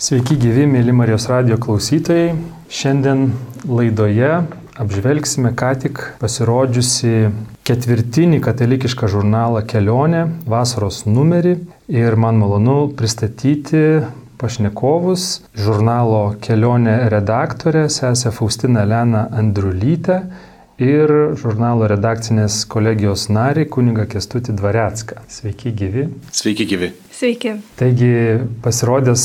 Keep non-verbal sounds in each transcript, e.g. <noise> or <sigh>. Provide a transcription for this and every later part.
Sveiki gyvi, mėly Marijos radio klausytojai. Šiandien laidoje apžvelgsime ką tik pasirodžiusi ketvirtinį katalikišką žurnalą Kelionė, vasaros numerį. Ir man malonu pristatyti pašnekovus žurnalo Kelionė redaktorė, sesė Faustina Lena Andrulytė ir žurnalo redakcinės kolegijos narį kuniga Kestutį Dvarecką. Sveiki gyvi. Sveiki gyvi. Sveiki. Taigi pasirodęs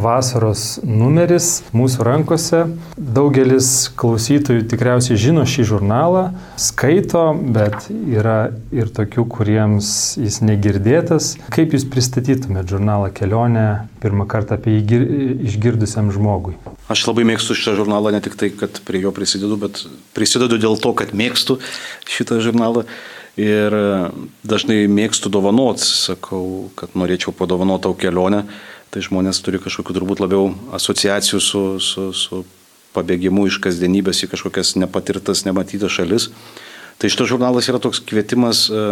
vasaros numeris mūsų rankose. Daugelis klausytojų tikriausiai žino šį žurnalą, skaito, bet yra ir tokių, kuriems jis negirdėtas. Kaip jūs pristatytumėte žurnalą kelionę pirmą kartą apie jį išgirdusiam žmogui? Aš labai mėgstu šitą žurnalą, ne tik tai, kad prie jo prisidedu, bet prisidedu dėl to, kad mėgstu šitą žurnalą. Ir dažnai mėgstu dovanot, sakau, kad norėčiau padovanoti tau kelionę. Tai žmonės turi kažkokiu turbūt labiau asociacijų su, su, su pabėgimu iš kasdienybės į kažkokias nepatirtas, nematytas šalis. Tai šitas žurnalas yra toks kvietimas e,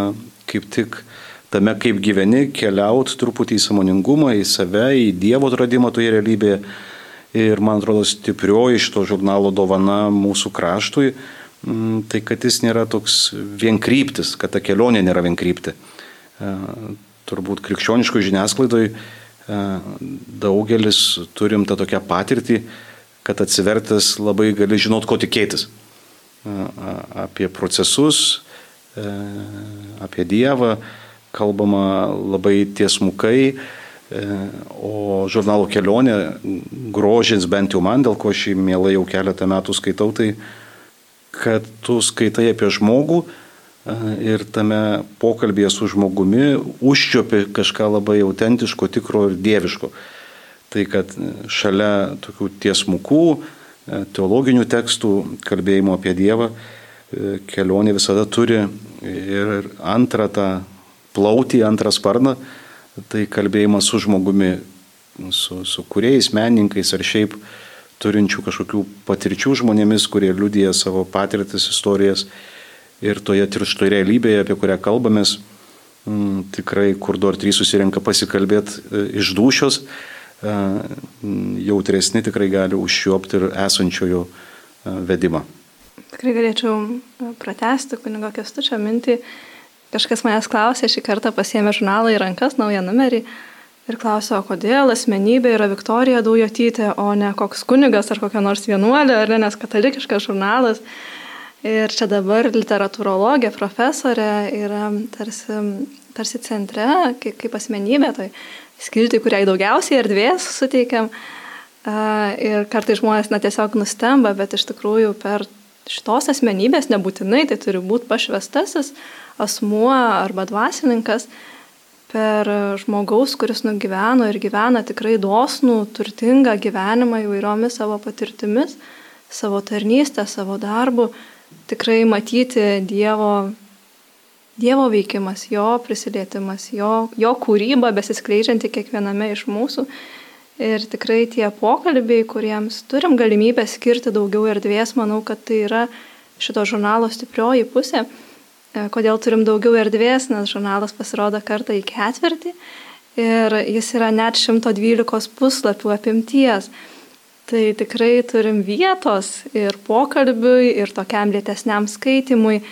kaip tik tame, kaip gyveni, keliaut truputį į samoningumą, į save, į Dievo atradimą toje realybėje. Ir man atrodo, stiprioji šito žurnalo dovana mūsų kraštui tai kad jis nėra toks vienkryptis, kad ta kelionė nėra vienkrypti. E, turbūt krikščioniškų žiniasklaidoj e, daugelis turim tą tokią patirtį, kad atsivertęs labai gali žinot, ko tikėtis. E, apie procesus, apie Dievą kalbama labai tiesmukai, o žurnalo kelionė grožins bent jau man, dėl ko aš jį mielai jau keletą metų skaitau, tai kad tu skaitai apie žmogų ir tame pokalbėje su žmogumi užčiopi kažką labai autentiško, tikro ir dieviško. Tai kad šalia tokių tiesmukų, teologinių tekstų, kalbėjimo apie Dievą, kelionė visada turi ir antrą tą plautį, antrą sparną, tai kalbėjimas su žmogumi, su, su kuriais menininkais ar šiaip turinčių kažkokių patirčių žmonėmis, kurie liudija savo patirtis, istorijas ir toje tirštoje realybėje, apie kurią kalbamės, m, mm, tikrai kur du ar trys susirenka pasikalbėti e, iš dušios, e, jautresni tikrai gali užšiopti ir esančiojo e, vedimą. Tikrai galėčiau pratesti kunigo kestučio mintį. Kažkas manęs klausė, šį kartą pasiemė žurnalą į rankas, naują numerį ir klausia, kodėl asmenybė yra Viktorija Daujotytė, o ne koks kunigas ar kokia nors vienuolė, ar ne, nes katalikiškas žurnalas. Ir čia dabar literatūrologė, profesorė yra tarsi, tarsi centre, kaip, kaip asmenybė, tai skilti, kuriai daugiausiai erdvės suteikiam. Ir kartai žmonės na, tiesiog nustemba, bet iš tikrųjų per šitos asmenybės nebūtinai tai turi būti pašvestasis asmuo arba dvasininkas, per žmogaus, kuris nugyveno ir gyvena tikrai dosnų, turtingą gyvenimą įvairiomis savo patirtimis, savo tarnystę, savo darbu, tikrai matyti Dievo, dievo veikimas, Jo prisilietimas, Jo, jo kūryba besiskleidžianti kiekviename iš mūsų. Ir tikrai tie pokalbiai, kuriems turim galimybę skirti daugiau erdvės, manau, kad tai yra šito žurnalo stiprioji pusė. E, kodėl turim daugiau erdvės, nes žurnalas pasirodo kartą į ketvirtį ir jis yra net 112 puslapių apimties. Tai tikrai turim vietos ir pokalbiui, ir tokiam lėtesniam skaitimui,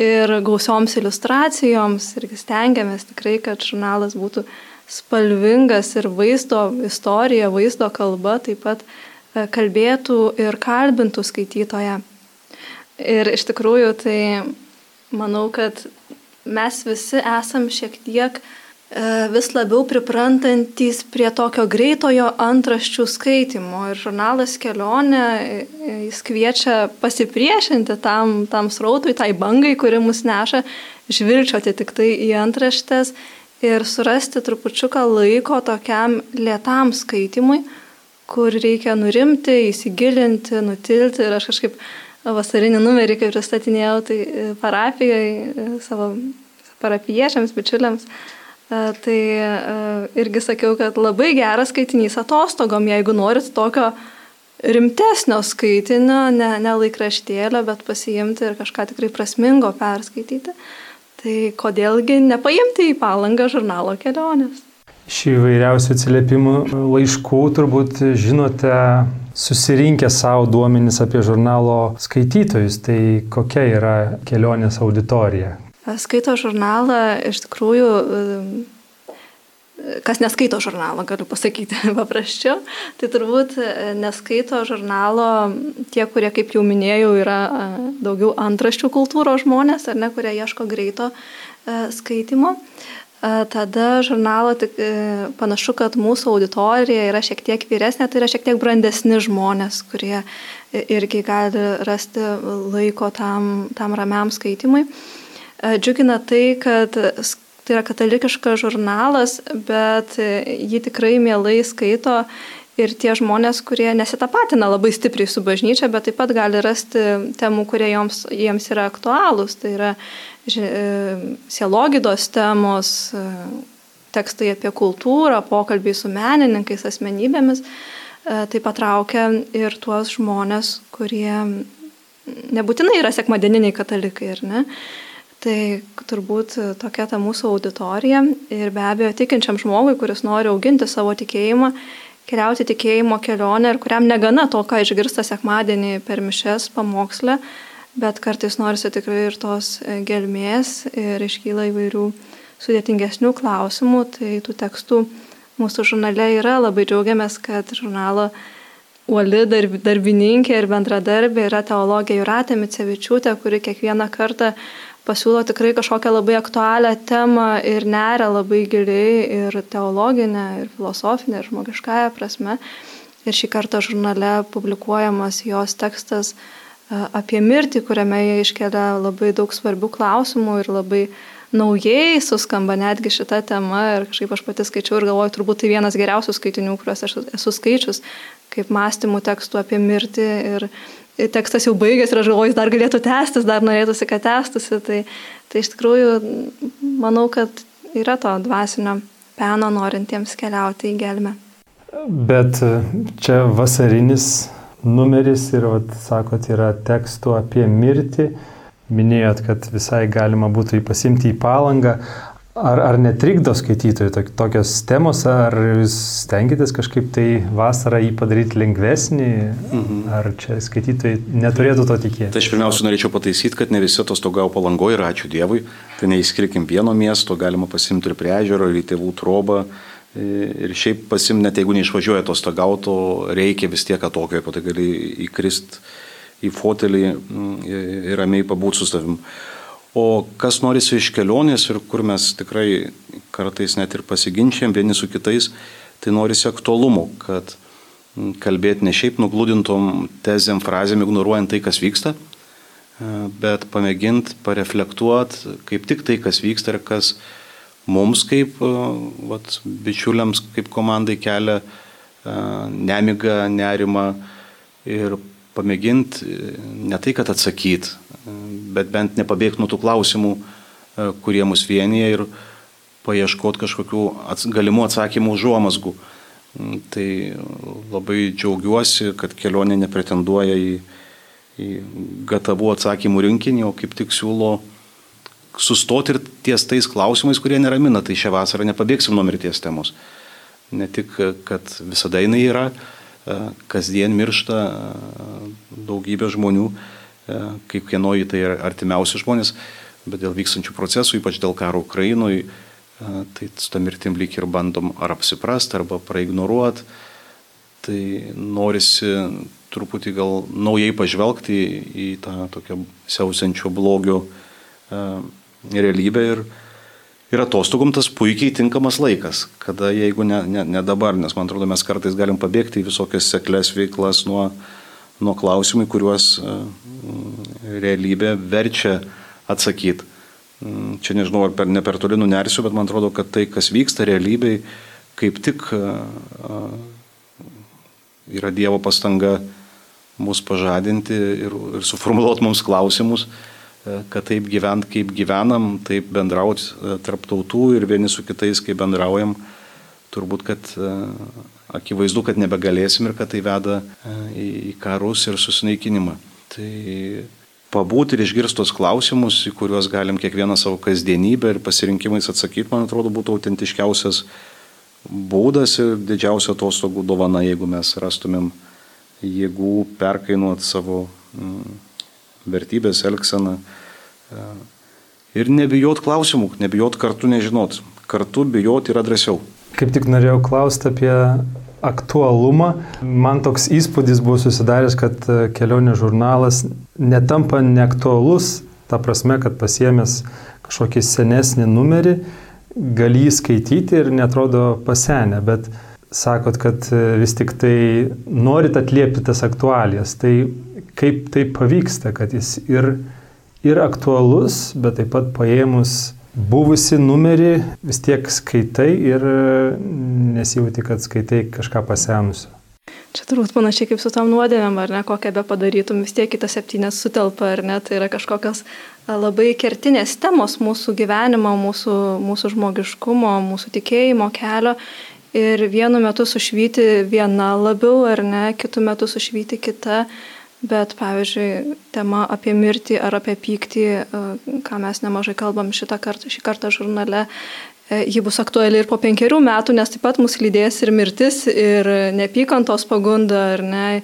ir gausioms iliustracijoms. Ir stengiamės tikrai, kad žurnalas būtų spalvingas ir vaizdo istorija, vaizdo kalba taip pat e, kalbėtų ir kalbintų skaitytoje. Ir iš tikrųjų tai Manau, kad mes visi esam šiek tiek e, vis labiau priprantantys prie tokio greitojo antraščių skaitimo. Ir žurnalas kelionė, e, jis kviečia pasipriešinti tam, tam srautui, tai bangai, kuri mus neša, žvilgčioti tik tai į antraštės ir surasti trupučiuką laiko tokiam lėtam skaitimui, kur reikia nurimti, įsigilinti, nutilti. Ir aš kažkaip vasarinį numerį, kai pristatinėjau, tai e, parapijoje e, savo parapiečiams, bičiuliams. E, tai irgi sakiau, kad labai geras skaitinys atostogom, jeigu norit tokio rimtesnio skaitinio, ne, ne laikraštėlio, bet pasiimti ir kažką tikrai prasmingo perskaityti. Tai kodėlgi nepaimti į palangą žurnalo kelionės. iš įvairiausių atsiliepimų laiškų turbūt žinote susirinkę savo duomenys apie žurnalo skaitytojus. Tai kokia yra kelionės auditorija? Skaito žurnalą iš tikrųjų kas neskaito žurnalo, galiu pasakyti <laughs> paprasčiau, tai turbūt neskaito žurnalo tie, kurie, kaip jau minėjau, yra daugiau antraščių kultūros žmonės, ar ne, kurie ieško greito skaitimo. Tada žurnalo tik, e, panašu, kad mūsų auditorija yra šiek tiek vyresnė, tai yra šiek tiek brandesni žmonės, kurie irgi gali rasti laiko tam, tam ramiam skaitimui. Džiugina tai, kad tai yra katalikiškas žurnalas, bet jį tikrai mielai skaito ir tie žmonės, kurie nesitapatina labai stipriai su bažnyčia, bet taip pat gali rasti temų, kurie joms, jiems yra aktualūs. Tai yra e, sielogydos temos, e, tekstai apie kultūrą, pokalbiai su menininkais, asmenybėmis. E, tai patraukia ir tuos žmonės, kurie nebūtinai yra sekmadieniniai katalikai, ar ne? Tai turbūt tokia ta mūsų auditorija ir be abejo tikinčiam žmogui, kuris nori auginti savo tikėjimą, keliauti tikėjimo kelionę ir kuriam negana to, ką išgirsta sekmadienį per mišes pamokslę, bet kartais norisi tikrai ir tos gelmės ir iškyla įvairių sudėtingesnių klausimų, tai tų tekstų mūsų žurnale yra, labai džiaugiamės, kad žurnalo uoli darbininkė ir bendradarbė yra teologija Juratė Micevičiūtė, kuri kiekvieną kartą pasiūlo tikrai kažkokią labai aktualią temą ir neria labai giliai ir teologinę, ir filosofinę, ir žmogiškąją prasme. Ir šį kartą žurnale publikuojamas jos tekstas e, apie mirtį, kuriame jie iškelia labai daug svarbių klausimų ir labai naujai suskamba netgi šita tema ir kažkaip aš pati skaičiau ir galvoju, turbūt tai vienas geriausių skaitinių, kuriuos aš esu skaičius, kaip mąstymų tekstų apie mirtį ir, tekstas jau baigęs ir aš galvoju, jis dar galėtų tęstis, dar norėtųsi, kad tęstųsi. Tai, tai iš tikrųjų manau, kad yra to dvasinio peno norintiems keliauti į gelmę. Bet e, čia vasarinis numeris ir, vat, sakot, yra tekstų apie mirtį. Minėjot, kad visai galima būtų jį pasimti į palangą. Ar, ar netrikdo skaitytojų tokios temos, ar jūs stengiatės kažkaip tai vasarą jį padaryti lengvesnį, mhm. ar čia skaitytojai neturėtų to tikėti? Tai aš pirmiausia norėčiau pataisyti, kad ne visi atostogavo palangoje ir ačiū Dievui, tai neįskirkim vieno miesto, galima pasimti ir prie ežero, ir į tėvų trobą. Ir šiaip pasim, net jeigu neišvažiuoja atostogauto, reikia vis tiek atokio, tai gali įkrist į fotelį mm, ir ramiai pabūti su savim. O kas norisi iš kelionės ir kur mes tikrai kartais net ir pasiginčiam vieni su kitais, tai norisi aktualumo, kad kalbėti ne šiaip nugludintom tezėm, frazėm, ignoruojant tai, kas vyksta, bet pamėginti pareflektuoti kaip tik tai, kas vyksta ir kas mums kaip vat, bičiuliams, kaip komandai kelia nemigą, nerimą ir pamėginti ne tai, kad atsakyti, bet bent nepabėgti nuo tų klausimų, e, kurie mus vienyje ir paieškoti kažkokių ats, galimų atsakymų užuomasgų. Mm, tai labai džiaugiuosi, kad kelionė nepretenduoja į, į gatavų atsakymų rinkinį, o kaip tik siūlo sustoti ir ties tais klausimais, kurie neramina. Tai šią vasarą nepabėgsim nuo mirties temos. Ne tik, kad visada jinai yra, e, kasdien miršta e, daugybė žmonių, E, kaip kienoji tai artimiausi žmonės, bet dėl vykstančių procesų, ypač dėl karo Ukrainoje, tai su tą mirtim lyg ir bandom ar apsiprasti, arba praignoruoti. Tai norisi truputį gal naujai pažvelgti į tą tokią siausiančio blogio e, realybę ir, ir atostogom tas puikiai tinkamas laikas, kada jeigu ne, ne, ne dabar, nes man atrodo mes kartais galim pabėgti į visokias seklės veiklas nuo, nuo klausimų, kuriuos e, realybė verčia atsakyti. Mm, čia nežinau, ar per, ne per toli nunersiu, bet man atrodo, kad tai, kas vyksta realybėj, kaip tik e, e, yra Dievo pastanga mus pažadinti ir, ir suformuoluoti mums klausimus, kad taip gyvent, kaip gyvenam, taip bendrauti tarp tautų ir vieni su kitais, kaip bendraujam, turbūt, kad akivaizdu, kad nebegalėsim ir kad tai veda e, į karus ir susineikinimą. Tai pabūti ir išgirstos klausimus, į kuriuos galim kiekvieną savo kasdienybę ir pasirinkimais atsakyti, man atrodo, būtų autentiškiausias būdas ir didžiausia atostogų dovana, jeigu mes rastumėm jėgų perkainuoti savo mm, vertybės, elgseną. E, ir nebijot klausimų, nebijot kartu nežinot. Kartu bijot yra drąsiau. Kaip tik norėjau klausti apie aktualumą. Man toks įspūdis buvo susidaręs, kad e, kelionė žurnalas netampa neaktualus, ta prasme, kad pasiemęs kažkokį senesnį numerį, gali jį skaityti ir netrodo pasenę, bet sakot, kad e, vis tik tai norit atliepti tas aktualijas. Tai kaip tai pavyksta, kad jis ir, ir aktualus, bet taip pat paėmus buvusi numerį vis tiek skaitai ir nesijauti, kad skaitai kažką pasenusio. Čia turbūt panašiai kaip su tam nuodėmėm, ar ne, kokią be padarytum, vis tiek kitas septynės sutelpa, ar ne, tai yra kažkokios labai kertinės temos mūsų gyvenimo, mūsų, mūsų žmogiškumo, mūsų tikėjimo kelio. Ir vienu metu sušvyti viena labiau, ar ne, kitu metu sušvyti kita. Bet, pavyzdžiui, tema apie mirtį ar apie pyktį, e, ką mes nemažai kalbam šitą kartą, šį kartą žurnale, e, ji bus aktuali ir po penkerių metų, nes taip pat mus lydės ir mirtis, ir nepykantos pagunda, ar ne,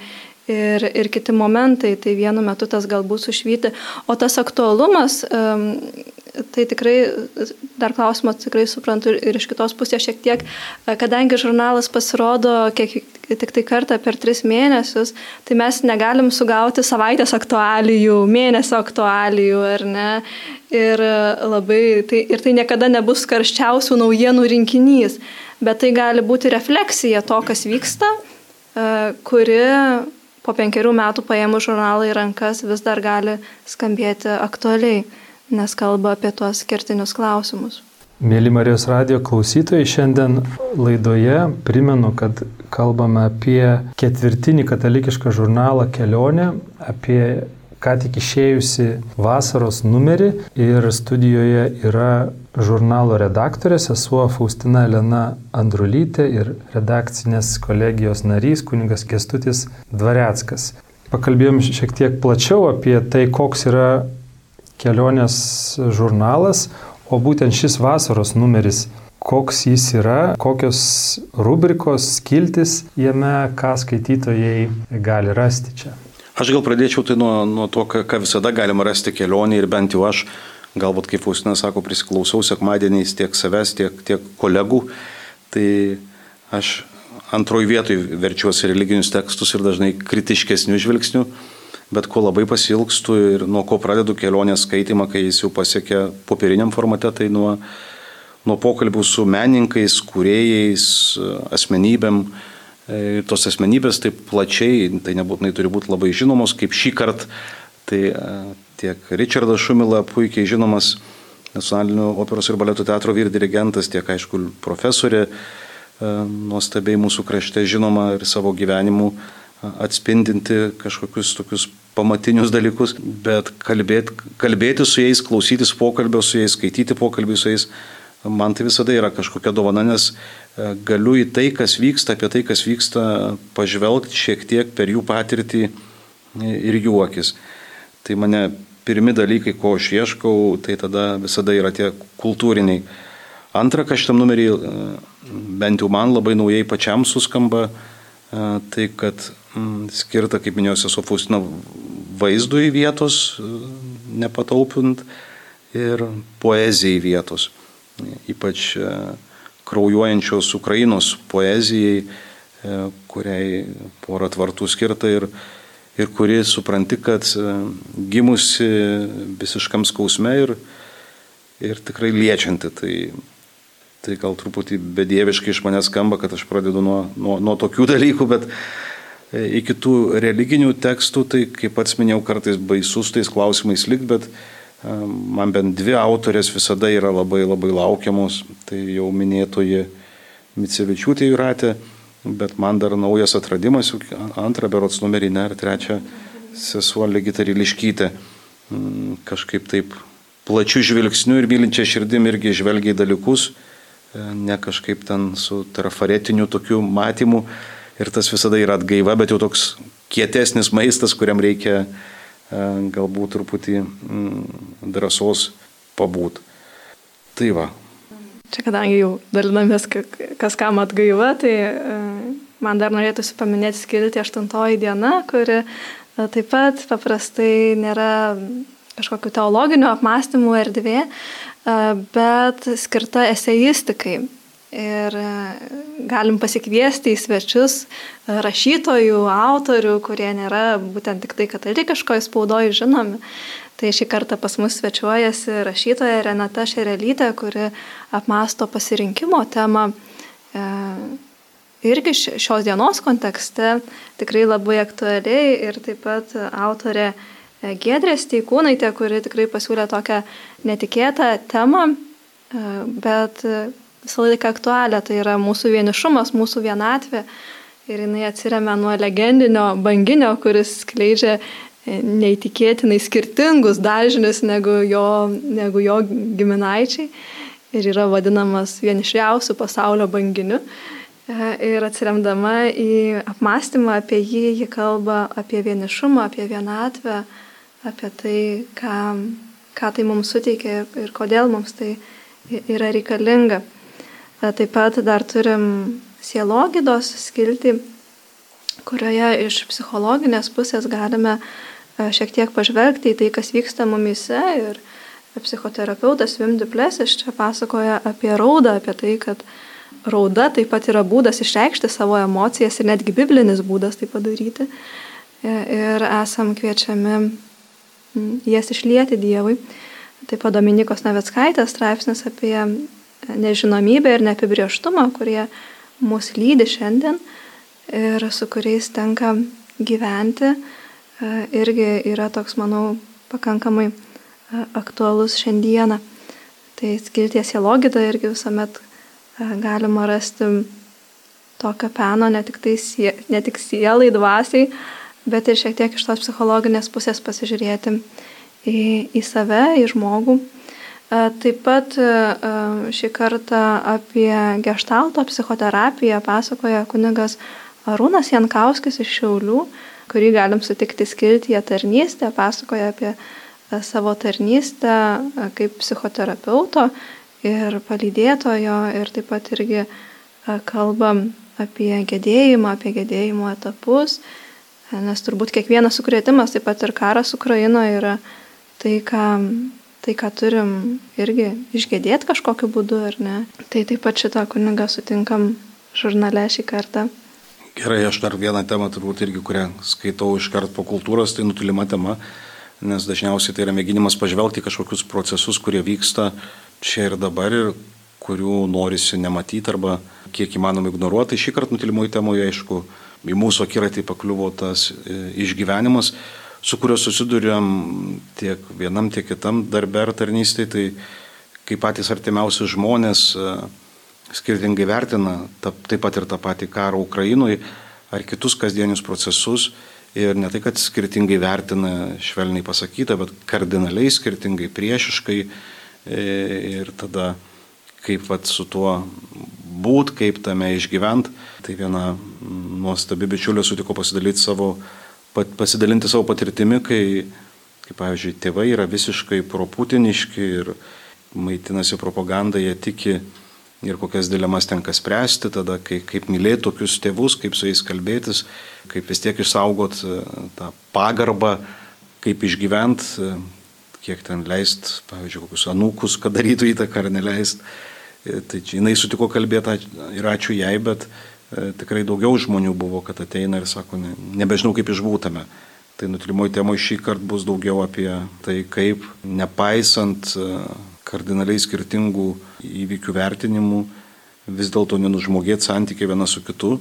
ir, ir kiti momentai, tai vienu metu tas galbūt sušvyti. O tas aktualumas, tai tikrai, dar klausimas tikrai suprantu ir iš kitos pusės šiek tiek, kadangi žurnalas pasirodo kiek, tik tai kartą per tris mėnesius, tai mes negalim sugauti savaitės aktualijų, mėnesio aktualijų, ar ne? Ir, labai, tai, ir tai niekada nebus karščiausių naujienų rinkinys, bet tai gali būti refleksija to, kas vyksta, kuri po penkerių metų paėmus žurnalą į rankas vis dar gali skambėti aktualiai, nes kalba apie tuos kertinius klausimus. Mėly Marijos radio klausytojai, šiandien laidoje primenu, kad kalbame apie ketvirtinį katalikišką žurnalą Kelionė, apie ką tik išėjusi vasaros numerį ir studijoje yra žurnalo redaktorė, sesuo Faustina Elena Andrulytė ir redakcinės kolegijos narys kuningas Kestutis Dvareckas. Pakalbėjom šiek tiek plačiau apie tai, koks yra kelionės žurnalas, o būtent šis vasaros numeris koks jis yra, kokios rubrikos, skiltis jame, ką skaitytojai gali rasti čia. Aš gal pradėčiau tai nuo, nuo to, ką, visada galima rasti kelionį ir bent jau aš, galbūt kaip Faustina sako, prisiklausau sekmadieniais tiek savęs, tiek, tiek kolegų, tai aš antroji vietoj verčiuosi religinius tekstus ir dažnai kritiškesnių žvilgsnių, bet ko labai pasilgstu ir nuo ko pradedu kelionės skaitimą, kai jis jau pasiekia popieriniam formate, tai nuo, nuo pokalbių su menininkais, kūrėjais, asmenybėm, E, tos asmenybės taip plačiai, tai nebūtinai turi būti labai žinomos, kaip šį kartą, tai e, tiek Richardas Šumila puikiai žinomas Nacionalinio operos ir baleto teatro vyr dirigentas, tiek aišku profesorė, e, nuostabiai mūsų krašte žinoma ir savo gyvenimu atspindinti kažkokius tokius pamatinius dalykus, bet kalbėti, kalbėti su jais, klausytis pokalbio su jais, skaityti pokalbį su jais, man tai visada yra kažkokia dovana, nes e, galiu į tai, kas vyksta, apie tai, kas vyksta, pažvelgti šiek tiek per jų patirtį ir jų akis. Tai mane pirmi dalykai, ko aš ieškau, tai tada visada yra tie kultūriniai. Antra, kas šitam numerį e, bent jau man labai naujai pačiam suskamba, e, tai kad skirta, kaip minėjau, sesuo Faustina vaizdui vietos, nepataupint, ir poezijai vietos ypač e, kraujuojančios Ukrainos poezijai, e, kuriai porą tvartų skirta ir, ir kuri supranti, kad e, gimusi visiškam skausme ir, ir tikrai liečianti. Tai, tai gal truputį bedieviškai iš manęs skamba, kad aš pradedu nuo, nuo, nuo tokių dalykų, bet iki tų religinių tekstų, tai kaip pats minėjau, kartais baisus tais klausimais likt, bet Man bent dvi autorės visada yra labai labai laukiamos. Tai jau minėtoji Micevičiūtė Juratė, bet man dar naujas atradimas, antrą berots numerį, ne, ir trečią sesuo Ligita Riliškytė. Kažkaip taip plačių žvilgsnių ir mylinčia širdim irgi žvelgia į dalykus, e, ne kažkaip ten su trafaretiniu tokiu matymu. Ir tas visada yra atgaiva, bet jau toks kietesnis maistas, kuriam reikia galbūt truputį mm, drąsos pabūt. Tai va. Čia kadangi jau dalinamės, kas kam atgaiva, tai man dar norėtųsi paminėti skilti aštuntoji diena, kuri taip pat paprastai nėra kažkokiu teologiniu apmąstymu erdvė, bet skirta eseistikai. Ir galim pasikviesti į svečius rašytojų, autorių, kurie nėra būtent tik tai katalikiškoje spaudoje žinomi. Tai šį kartą pas mus svečiuojasi rašytoja Renata Šerelytė, kuri apmąsto pasirinkimo temą. E, irgi šios dienos kontekste tikrai labai aktualiai ir taip pat autorė E, Gedrė Steikūnaitė, kuri tikrai pasiūlė tokią netikėtą temą, e, bet visą laiką aktualią, tai yra mūsų vienišumas, mūsų vienatvė. Ir jinai atsiriamė nuo legendinio banginio, kuris skleidžia e, neįtikėtinai skirtingus dažnius negu jo, negu jo giminaičiai. Ir yra vadinamas vienišiausių pasaulio banginiu. Ir atsiremdama į apmąstymą apie jį, ji kalba apie vienišumą, apie vienatvę, apie tai, ką, ką tai mums suteikia ir kodėl mums tai yra reikalinga. E, taip pat dar turim sielogydos skilti, kurioje iš psichologinės pusės galime e, šiek tiek pažvelgti į tai, kas vyksta mumise. Ir psichoterapeutas Vim Duplesis čia pasakoja apie raudą, apie tai, kad rauda taip pat yra būdas išreikšti savo emocijas ir netgi biblinis būdas tai padaryti. E, ir esam kviečiami jas išlieti Dievui. Taip pat Dominikos Naveckaitės straipsnis apie nežinomybę ir neapibrieštumą, kurie mus lydi šiandien ir su kuriais tenka gyventi, e, irgi yra toks, manau, pakankamai e, aktualus šiandieną. Tai skilties į logitą irgi visuomet e, galima rasti tokio peno ne tik, tai, ne tik sielai, dvasiai, bet ir šiek tiek iš tos psichologinės pusės pasižiūrėti į, į save, į žmogų. Taip pat šį kartą apie gestalto psichoterapiją pasakoja kunigas Arūnas Jankauskis iš Šiaulių, kurį galim sutikti skiltyje tarnystę, pasakoja apie savo tarnystę kaip psichoterapeuto ir palydėtojo ir taip pat irgi kalbam apie gedėjimą, apie gedėjimo etapus Nes turbūt kiekvienas sukrėtimas, taip pat ir karas Ukrainoje yra tai, ką, tai, ką turim irgi išgėdėti kažkokiu būdu, ar ne. Tai taip pat šitą kunigą sutinkam žurnale šį kartą. Gerai, aš dar vieną temą turbūt irgi, kurią skaitau iškart po kultūros, tai nutolima tema, nes dažniausiai tai yra mėginimas pažvelgti kažkokius procesus, kurie vyksta čia ir dabar ir kurių norisi nematyti arba kiek įmanoma ignoruoti. Tai šį kartą nutilimoje temoje, aišku, į mūsų akiratį pakliuvo tas e, išgyvenimas, su kuriuo susidurėm tiek vienam, tiek kitam darbę ar tarnystėje, tai kaip patys artimiausi žmonės e, skirtingai vertina taip pat ir tą patį karą Ukrainoje ar kitus kasdienius procesus. Ir ne tai, kad skirtingai vertina, švelniai pasakyta, bet kardinaliai skirtingai, priešiškai. E, ir tada kaip vat, su tuo būt, kaip tame išgyvent. Tai viena nuostabi bičiulė sutiko pasidalyti savo, pasidalinti savo patirtimi, kai, kaip pavyzdžiui, tėvai yra visiškai proputiniški ir maitinasi propagandą, jie tiki ir kokias dilemas tenka spręsti, tada kai, kaip mylėti tokius tėvus, kaip su jais kalbėtis, kaip vis tiek išsaugot e, tą pagarbą, kaip išgyvent, e, kiek ten leist, pavyzdžiui, kokius anūkus, kad darytų įtaką ar neleist. E, tai jinai sutiko kalbėti ir ačiū jai, bet tikrai daugiau žmonių buvo, kad ateina ir sako, ne, nebežinau kaip išbūtame. Tai nutilimoji temoje šį kartą bus daugiau apie tai, kaip nepaisant e, kardinaliai skirtingų įvykių vertinimų, vis dėlto nenužmogėti santykiai viena su kitu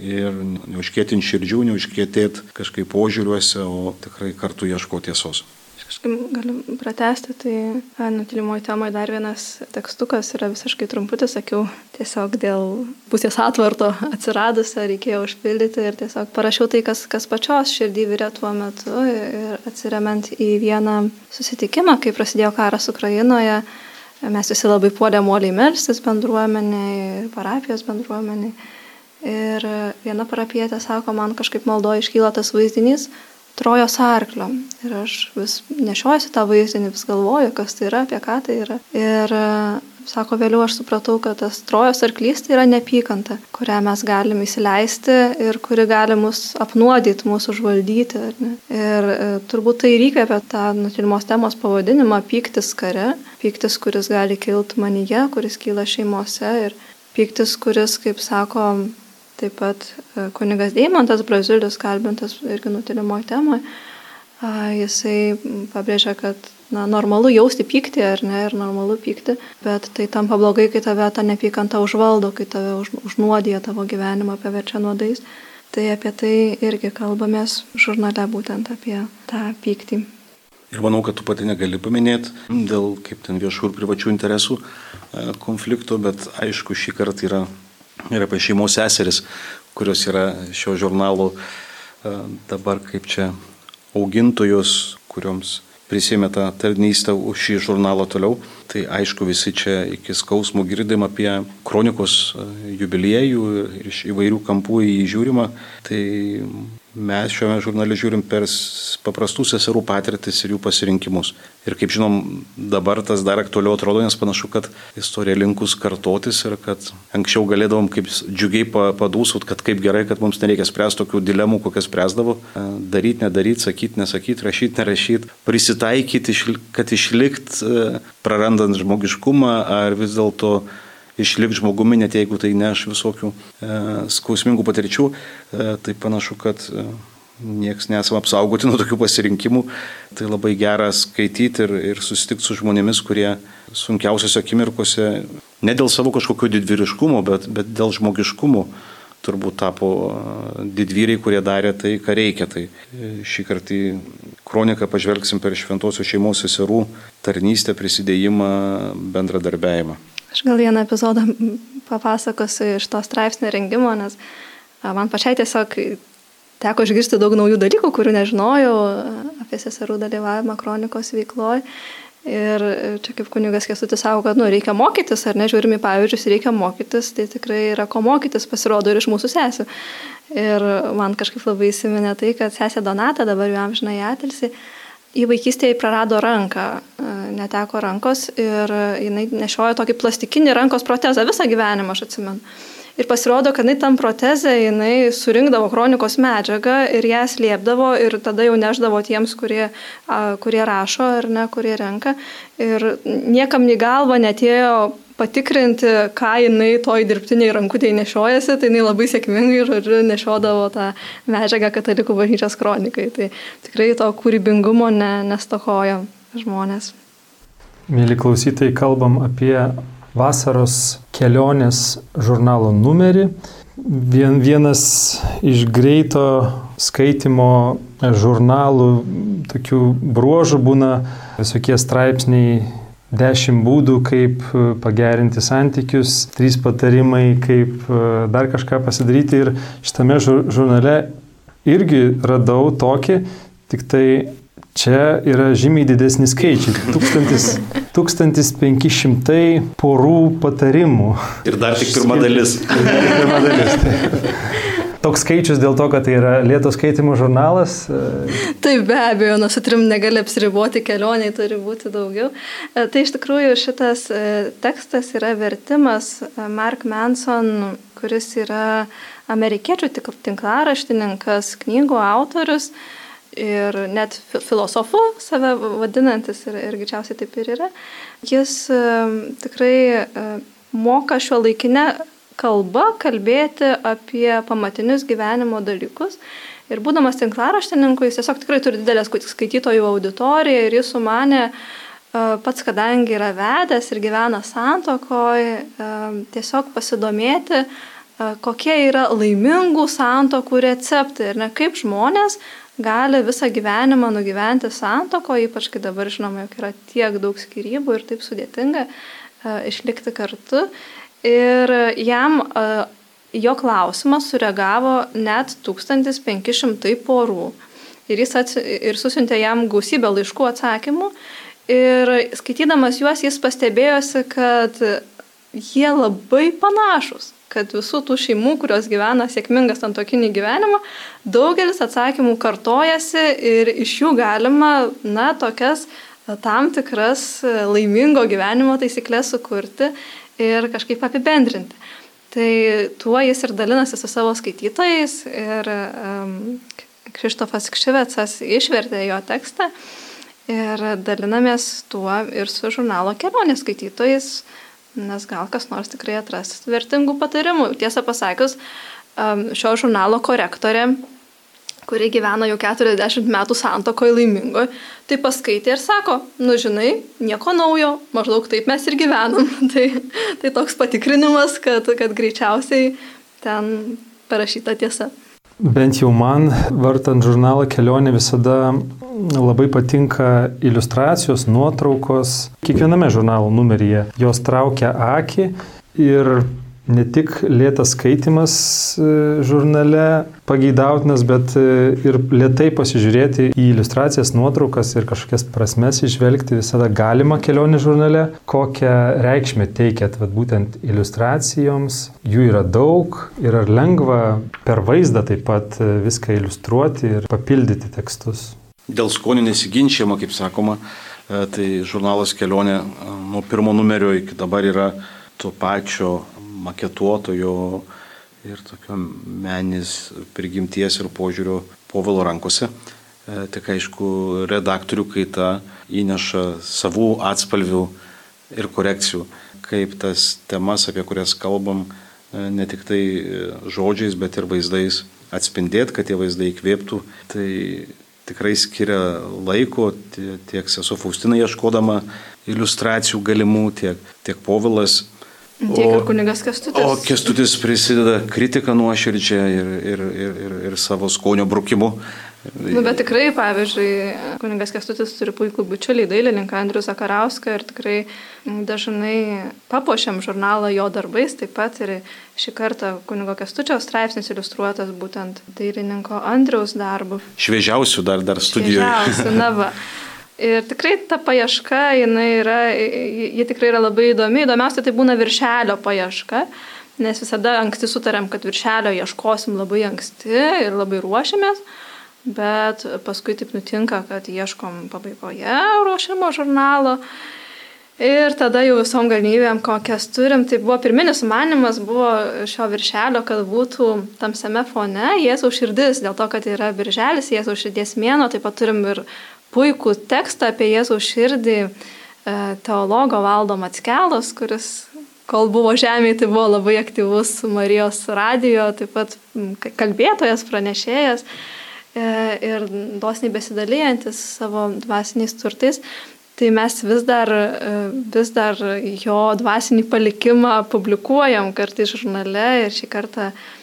ir neužkėtinti širdžių, neužkėtėti kažkaip požiūriuose, o tikrai kartu ieškoti tiesos kažkaip galiu pratesti, tai nutilimoji temoje dar vienas tekstukas yra visiškai trumputis, sakiau, tiesiog dėl pusės atvarto atsiradusio reikėjo užpildyti ir tiesiog parašiau tai, kas, kas pačios širdį vyrė tuo metu ir atsiriamant į vieną susitikimą, kai prasidėjo karas Ukrainoje. Mes visi labai puolėm uoliai melstis bendruomeniai, parapijos bendruomeniai. Ir viena parapietė sako, man kažkaip maldo iškyla tas vaizdinys, trojos arklio. Ir aš vis nešiojuosi tą vaizdinį, vis galvoju, kas tai yra, apie ką tai yra. Ir sako, vėliau aš supratau, kad tas trojos arklys tai yra neapykanta, kurią mes galim įsileisti ir kuri gali mus apnuodyti, mūsų užvaldyti. Ir e, turbūt tai reikia apie tą nutilimos temos pavadinimą - pyktis kare, pyktis, kuris gali kilti manyje, kuris kyla šeimose ir pyktis, kuris, kaip sako, taip pat e, kunigas Deimantas Brazilis, kalbintas irgi nutilimo temoje, jisai pabrėžia, kad na, normalu jausti pyktį ar ne, ir normalu pykti, bet tai tampa blogai, kai tave ta nepykanta užvaldo, kai tave už, užnuodija tavo gyvenimą, paverčia nuodais. Tai apie tai irgi kalbamės žurnale būtent apie tą pyktį. Ir manau, kad tu pati negali paminėti dėl kaip ten viešų ir privačių interesų e, konflikto, bet aišku, šį kartą yra ir apie šeimos seseris, kurios yra šio žurnalo e, dabar kaip čia augintojos, kurioms prisėmė tą tarnystę už šį žurnalą toliau. Tai aišku, visi čia iki skausmų girdim apie kronikos e, jubiliejų ir iš įvairių kampų į jį žiūrima. Tai mes šiame žurnale žiūrim per paprastų seserų patirtis ir jų pasirinkimus. Ir kaip žinom, dabar tas dar aktualiau atrodo, nes panašu, kad istorija linkus kartotis ir kad anksčiau galėdavom kaip džiugiai padūsut, kad kaip gerai, kad mums nereikia spręsti tokių dilemų, kokias spręsdavo. E, daryti, nedaryti, sakyti, nesakyti, rašyti, nerašyti, prisitaikyti, kad išlikt, e, prarandant žmogiškumą ar vis dėlto išlikti žmogumi, net jeigu tai neš visokių e, skausmingų patirčių, e, tai panašu, kad e, nieks nesam apsaugoti <laughs> nuo tokių pasirinkimų. Tai labai gera skaityti ir, ir susitikti su žmonėmis, kurie sunkiausiose akimirkose, ne dėl savo kažkokio didvyriškumo, bet, bet dėl žmogiškumo turbūt tapo didvyriai, kurie darė tai, ką reikia. Tai e, šį kartą į kroniką pažvelgsim per šventosios šeimos seserų tarnystę, prisidėjimą, bendradarbiavimą. Aš gal vieną epizodą papasakosiu iš to straipsnio rengimo, nes man pačiai tiesiog teko išgirsti daug naujų dalykų, kurių nežinojau apie seserų dalyvavimą kronikos veikloje. Ir čia kaip kunigas Kesutis sako, kad nu, reikia mokytis, ar nežiūrimi pavyzdžius, reikia mokytis, tai tikrai yra ko mokytis, pasirodo ir iš mūsų sesių. Ir man kažkaip labai įsiminė tai, kad sesė Donata, dabar jau amžinai atilsi, į vaikystėje prarado ranką, e, neteko rankos ir jinai nešiojo tokį plastikinį rankos protezą visą gyvenimą, aš atsimenu. Ir pasirodo, kad jinai tam protezę jinai surinkdavo kronikos medžiagą ir ją slėpdavo ir tada jau neždavo tiems, kurie, kurie rašo ar ne, kurie renka. Ir niekam į galvą netėjo patikrinti, ką jinai toj dirbtiniai rankutėje nešiojasi, tai jinai labai sėkmingai, žodžiu, nešiodavo tą medžiagą katalikų bažnyčios kronikai. Tai tikrai to kūrybingumo ne, nestokoja žmonės. Mėly klausytojai, kalbam apie vasaros kelionės žurnalo numerį. Vien, vienas iš greito skaitimo žurnalų tokių bruožų būna visokie straipsniai Dešimt būdų, kaip e, pagerinti santykius, trys patarimai, kaip e, dar kažką pasidaryti. Ir šitame žurnale irgi radau tokį, tik tai čia yra žymiai didesni skaičiai. 1500 porų patarimų. Ir dar tik pirma dalis. <laughs> pirma dalis. Tai toks skaičius dėl to, kad tai yra lėto skaitimo žurnalas? Taip, be abejo, nuo su trim negali apsiriboti kelioniai, turi būti daugiau. E, tai iš tikrųjų šitas e, tekstas yra vertimas e, Mark Manson, kuris yra amerikiečių tinklaraštininkas, knygų autorius ir net filosofu save vadinantis ir, ir greičiausiai taip ir yra. Jis tikrai moka šio laikinę kalba kalbėti apie pamatinius gyvenimo dalykus. Ir būdamas tinklaraštininku, jis tiesiog tikrai turi didelę skaitytojų auditoriją ir jis sumanė, pats kadangi yra vedęs ir gyvena santokoje, tiesiog pasidomėti, kokie yra laimingų santokų receptai ir ne kaip žmonės gali visą gyvenimą nugyventi santoko, ypač kai dabar žinoma, jog yra tiek daug skirybų ir taip sudėtinga išlikti kartu. Ir jam jo klausimą sureagavo net 1500 porų. Ir jis ats, ir susintė jam gausybę laiškų atsakymų. Ir skaitydamas juos jis pastebėjosi, kad jie labai panašus kad visų tų šeimų, kurios gyvena sėkmingą santokinį gyvenimą, daugelis atsakymų kartojasi ir iš jų galima, na, tokias tam tikras laimingo gyvenimo taisyklės sukurti ir kažkaip apibendrinti. Tai tuo jis ir dalinasi su savo skaitytojais ir um, Krištofas Kšivecas išvertė jo tekstą ir dalinamės tuo ir su žurnalo kelionės skaitytojais, nes gal kas nors tikrai atras vertingų patarimų. Tiesą pasakius, šio žurnalo korektorė kuri gyvena jau 40 metų santokoje laimingoje, tai paskaitė ir sako, nu žinai, nieko naujo, maždaug taip mes ir gyvenam. <laughs> tai, tai toks patikrinimas, kad, kad greičiausiai ten parašyta tiesa. Bent jau man, vartant žurnalą kelionė, visada labai patinka iliustracijos, nuotraukos. Kiekviename žurnalo numeryje jos traukia akį ir ne tik lėtas skaitimas e, žurnale pageidautinas, bet e, ir lietai pasižiūrėti į iliustracijas, nuotraukas ir kažkokias prasmes išvelgti visada galima kelionė žurnale. Kokią reikšmę teikėt vat, būtent iliustracijoms, jų yra daug ir ar lengva per vaizdą taip pat e, viską iliustruoti ir papildyti tekstus. Dėl skonių nesiginčiama, kaip sakoma, tai žurnalas kelionė nuo pirmo numerio iki dabar yra to pačio maketuotojo ir tokio meninės prigimties ir požiūrio povilo rankose. E, tik aišku, redaktorių kaita įneša savų atspalvių ir korekcijų, kaip tas temas, apie kurias kalbam, e, ne tik tai e, žodžiais, bet ir vaizdais atspindėti, kad tie vaizdai įkvėptų. Tai tikrai skiria laiko tiek sesuo Faustina ieškodama iliustracijų galimų, tiek, tiek povilas Tiek ir kunigas Kestutis. O Kestutis prisideda kritiką nuoširdžią ir, ir, ir, ir, ir savo skonio brukimu. Nu, bet tikrai, pavyzdžiui, kunigas Kestutis turi puikų bičiulį, dailininką Andrių Zakarauską ir tikrai dažnai papuošiam žurnalą jo darbais, taip pat ir šį kartą kunigo Kestučio straipsnis iliustruotas būtent dailininko Andriaus darbu. Šviežiausių dar, dar studijoje. Šviežiausių, na va. <laughs> Ir tikrai ta paieška, jinai yra, ji tikrai yra labai įdomi. Įdomiausia tai būna viršelio paieška, nes visada anksti sutarėm, kad viršelio ieškosim labai anksti ir labai ruošiamės, bet paskui taip nutinka, kad ieškom pabaigoje ruošiamo žurnalo. Ir tada jau visom galimybėm, kokias turim, tai buvo pirminis sumanimas, buvo šio viršelio, kad būtų tamsiame fone Jėzaus širdis, dėl to, kad yra birželis, Jėzaus širdies mėno, taip pat turim ir puikų tekstą apie Jėzaus širdį e, teologo valdo Matskelos, kuris, kol buvo žemėje, tai buvo labai aktyvus Marijos radijo, taip pat kalbėtojas, pranešėjas e, ir dosniai besidalyjantis savo dvasiniais turtais. Tai mes vis dar, e, vis dar jo dvasinį palikimą publikuojam kartais žurnale ir šį kartą uh,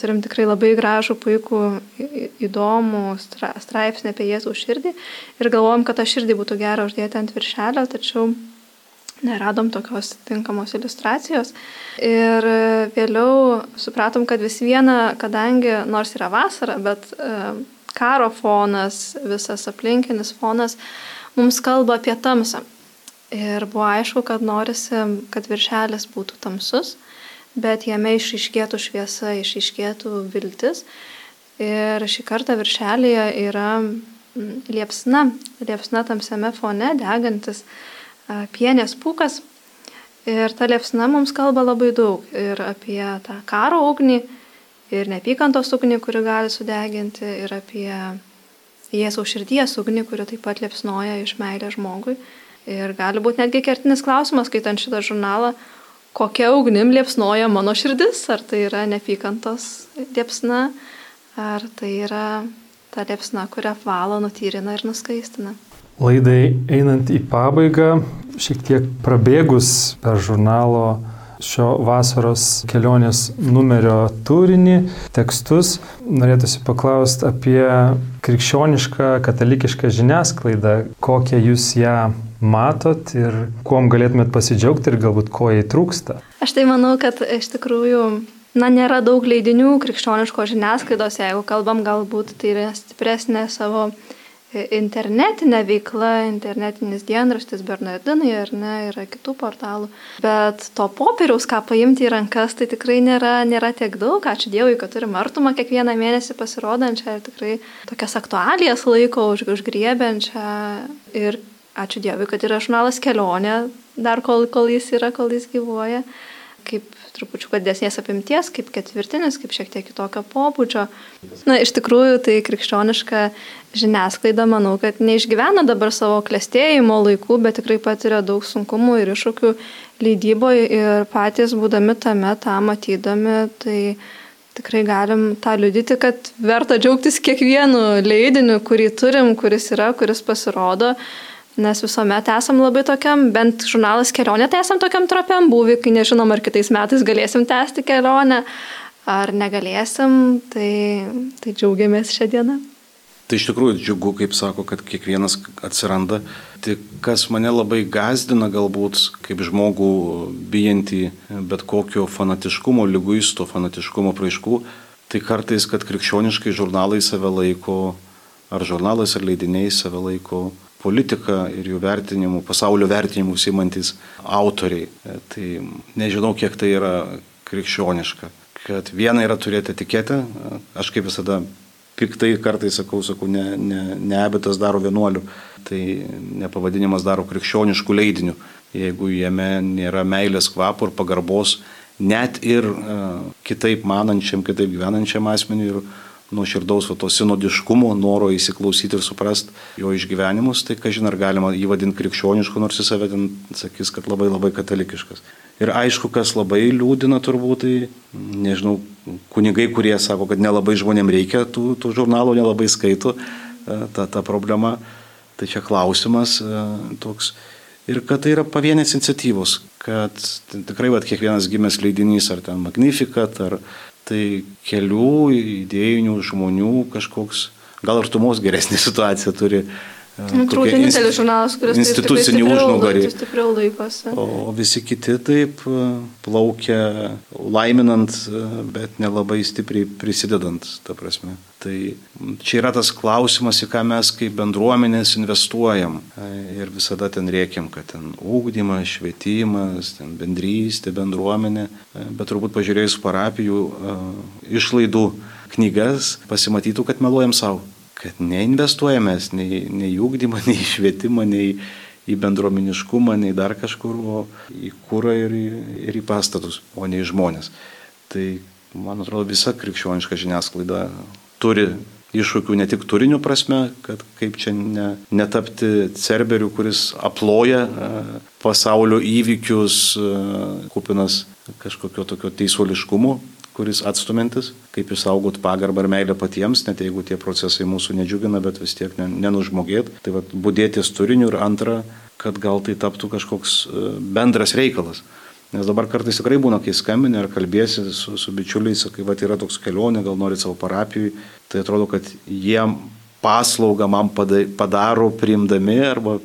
turim tikrai labai gražų, puikų, įdomų straipsnį apie Jėzaus širdį ir galvojom, kad tą širdį būtų gera uždėti ant viršelio, tačiau neradom tokios tinkamos iliustracijos. Ir vėliau supratom, kad vis viena, kadangi nors yra vasara, bet e, karo fonas, visas aplinkinis fonas mums kalba apie tamsą. Ir buvo aišku, kad norisi, kad viršelis būtų tamsus bet jame išaiškėtų šviesa, išaiškėtų viltis. Ir šį kartą viršelėje yra mm, liepsna, liepsna tamsiame fone degantis pienės pūkas. Ir ta liepsna mums kalba labai daug ir apie tą karo ugnį, ir nepykantos ugnį, kuri gali sudeginti, ir apie Jėzaus širdies ugnį, kuri taip pat liepsnoja iš meilės žmogui. Ir gali būti netgi kertinis klausimas, skaitant šitą žurnalą, kokia ugnim liepsnoja mano širdis, ar tai yra nepykantos liepsna, ar tai yra ta liepsna, kurią valo, nutyrina ir nuskaistina. Laidai einant į pabaigą, šiek tiek prabėgus per žurnalo šio vasaros kelionės numerio turinį, tekstus, norėtųsi paklausti apie krikščionišką katalikišką žiniasklaidą, kokią jūs ją matot ir kuom galėtumėt pasidžiaugti ir galbūt ko jai trūksta? Aš tai manau, kad iš tikrųjų na, nėra daug leidinių krikščioniško žiniasklaidos, jeigu kalbam, galbūt tai yra stipresnė savo internetinė veikla, internetinis dienraštis Bernardinai ar ne, yra kitų portalų. Bet to popieriaus, ką paimti į rankas, tai tikrai nėra, nėra tiek daug. Ačiū Dievui, kad turim artumą kiekvieną mėnesį pasirodančią ir tikrai tokias aktualijas laiko už, užgriebiančią. Ir ačiū Dievui, kad yra žurnalas kelionė, dar kol, kol jis yra, kol jis gyvuoja, kaip trupučiu didesnės apimties, kaip ketvirtinis, kaip šiek tiek kitokio pobūdžio. Na, iš tikrųjų, tai krikščioniška žiniasklaida, manau, kad neišgyvena dabar savo klėstėjimo laikų, bet tikrai patiria daug sunkumų ir iššūkių leidyboje ir patys būdami tame, tą matydami, tai tikrai galim tą liudyti, kad verta džiaugtis kiekvienu leidiniu, kurį turim, kuris yra, kuris pasirodo. Nes visuomet esam labai tokiam, bent žurnalas kelionė, tai esam tokiam trapiam būvi, kai nežinom, ar kitais metais galėsim tęsti kelionę, ar negalėsim, tai, tai džiaugiamės šią dieną. Tai iš tikrųjų džiugu, kaip sako, kad kiekvienas atsiranda. Tik kas mane labai gazdina galbūt kaip žmogų bijantį bet kokio fanatiškumo, lyguisto fanatiškumo praiškų, tai kartais, kad krikščioniškai žurnalai save laiko, ar žurnalais, ar leidiniai save laiko politika ir jų vertinimų, pasaulio vertinimų simantis autoriai. E, tai nežinau, kiek tai yra krikščioniška. Kad viena yra turėti etiketę, e, aš kaip visada piktai kartais sakau, sakau, ne, ne, ne abitas daro vienuolių, tai nepavadinimas daro krikščioniškų leidinių, jeigu jame nėra meilės kvapo ir pagarbos net ir uh, kitaip manančiam, kitaip gyvenančiam asmeniui ir nuoširdaus to sinodiškumo, noro įsiklausyti ir suprasti jo išgyvenimus, tai kažin ar galima jį vadinti krikščionišku, nors jis save ten sakys, kad labai labai katalikiškas. Ir aišku, kas labai liūdina turbūt, tai nežinau, kunigai, kurie sako, kad nelabai žmonėm reikia tų, tų žurnalų, nelabai skaito e, ta, ta problema. Tai čia klausimas e, toks. Ir kad tai yra pavienės iniciatyvos, kad tikrai va, kiekvienas gimęs leidinys, ar ten Magnificat, ar, tai kelių idėjinių žmonių kažkoks, gal ir tumos geresnė <laughs> situacija turi Turbūt vienintelis žurnalas, kuris institucinį užnugarį. Stipriau laikosi. O visi kiti taip e, plaukia laiminant, e, bet nelabai stipriai prisidedant, ta prasme. Tai čia yra tas klausimas, į ką mes kaip bendruomenės investuojam. E, ir visada ten rėkiam, kad ten ūkdymas, švietimas, ten bendrystė, bendruomenė. Bet turbūt pažiūrėjus parapijų išlaidų knygas, pasimatytų, kad meluojam savo kad neinvestuojame nei, nei į ūkdymą, <laughs> nei į švietimą, nei į bendruomeniškumą, nei dar kažkur, o į kūrą ir, ir į pastatus, o ne į žmonės. Tai, man atrodo, visa krikščioniška žiniasklaida turi iššūkių ne tik turinių prasme, kad kaip čia ne, netapti cerberiu, kuris aploja pasaulio įvykius, kupinas kažkokio tokio teisuoliškumo, kuris atstumintis, kaip išsaugot pagarbą ir meilę patiems, net jeigu tie procesai mūsų nedžiugina, bet vis tiek nenužmogėt. Tai vad būdėtis turiniu ir antra, kad gal tai taptų kažkoks e, bendras reikalas. Nes dabar kartais tikrai būna, kai skambini ar kalbėsi su, su bičiuliais, kai va yra toks kelionė, gal nori savo parapijai, tai atrodo, kad jie paslaugą man padaro priimdami arba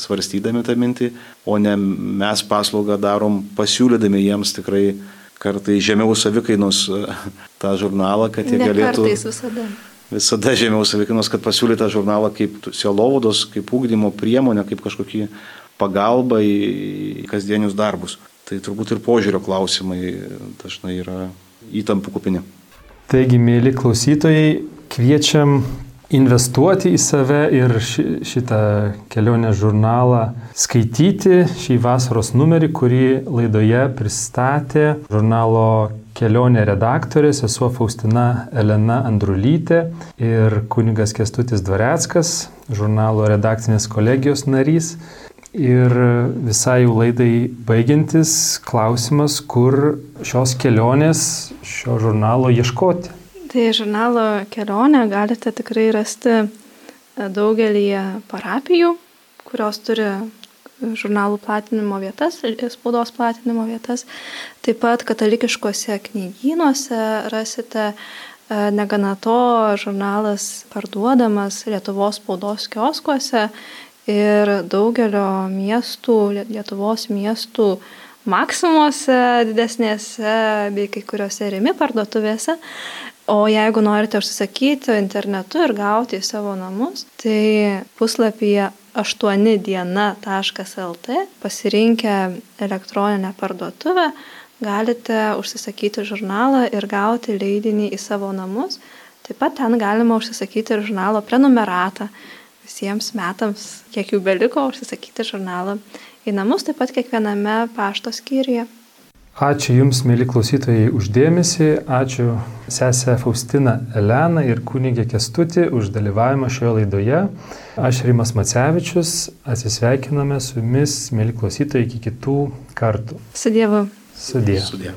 svarstydami tą mintį, o ne mes paslaugą darom pasiūlydami jiems tikrai kartai žemiau savikainos e, tą žurnalą, kad jie ne galėtų... Kartais visada. Visada žemiau savikainos, kad pasiūlytą žurnalą kaip sielovados, kaip ūkdymo priemonę, kaip kažkokį pagalbą į kasdienius darbus. Tai turbūt ir požiūrio klausimai dažnai yra įtampų kupini. Taigi, mėly klausytojai, kviečiam investuoti į save ir šitą kelionę žurnalą skaityti šį vasaros numerį, kurį laidoje pristatė žurnalo kelionė redaktorė, sesuo Faustina Elena Andrulytė ir kunigas Kestutis Dvareckas, žurnalo redakcinės kolegijos narys. Ir visai jau laidai baigiantis klausimas, kur šios kelionės, šio žurnalo ieškoti. Tai žurnalo kelionę galite tikrai rasti e, daugelį parapijų, kurios turi žurnalų platinimo vietas, spaudos platinimo vietas. Taip pat katalikiškose knygynuose rasite, e, negana to, žurnalas parduodamas Lietuvos spaudos kioskuose ir daugelio miestų, Lietuvos miestų maksimuose didesnėse bei kai kuriuose rimi parduotuvėse. O jeigu norite užsisakyti internetu ir gauti į savo namus, tai puslapyje 8diena.lt pasirinkę elektroninę parduotuvę galite užsisakyti žurnalą ir gauti leidinį į savo namus. Taip pat ten galima užsisakyti ir žurnalo prenumeratą. visiems metams, kiek jų beliko, užsisakyti žurnalą į namus, taip pat kiekviename pašto skyriuje. Ačiū Jums, mėly klausytojai, uždėmesi, ačiū sesę Faustiną Eleną ir kunigė Kestutį už dalyvavimą šioje laidoje. Aš Rimas Macevičius, atsisveikiname su Jumis, mėly klausytojai, iki kitų kartų. Su Dievu. Sudė. Sudė.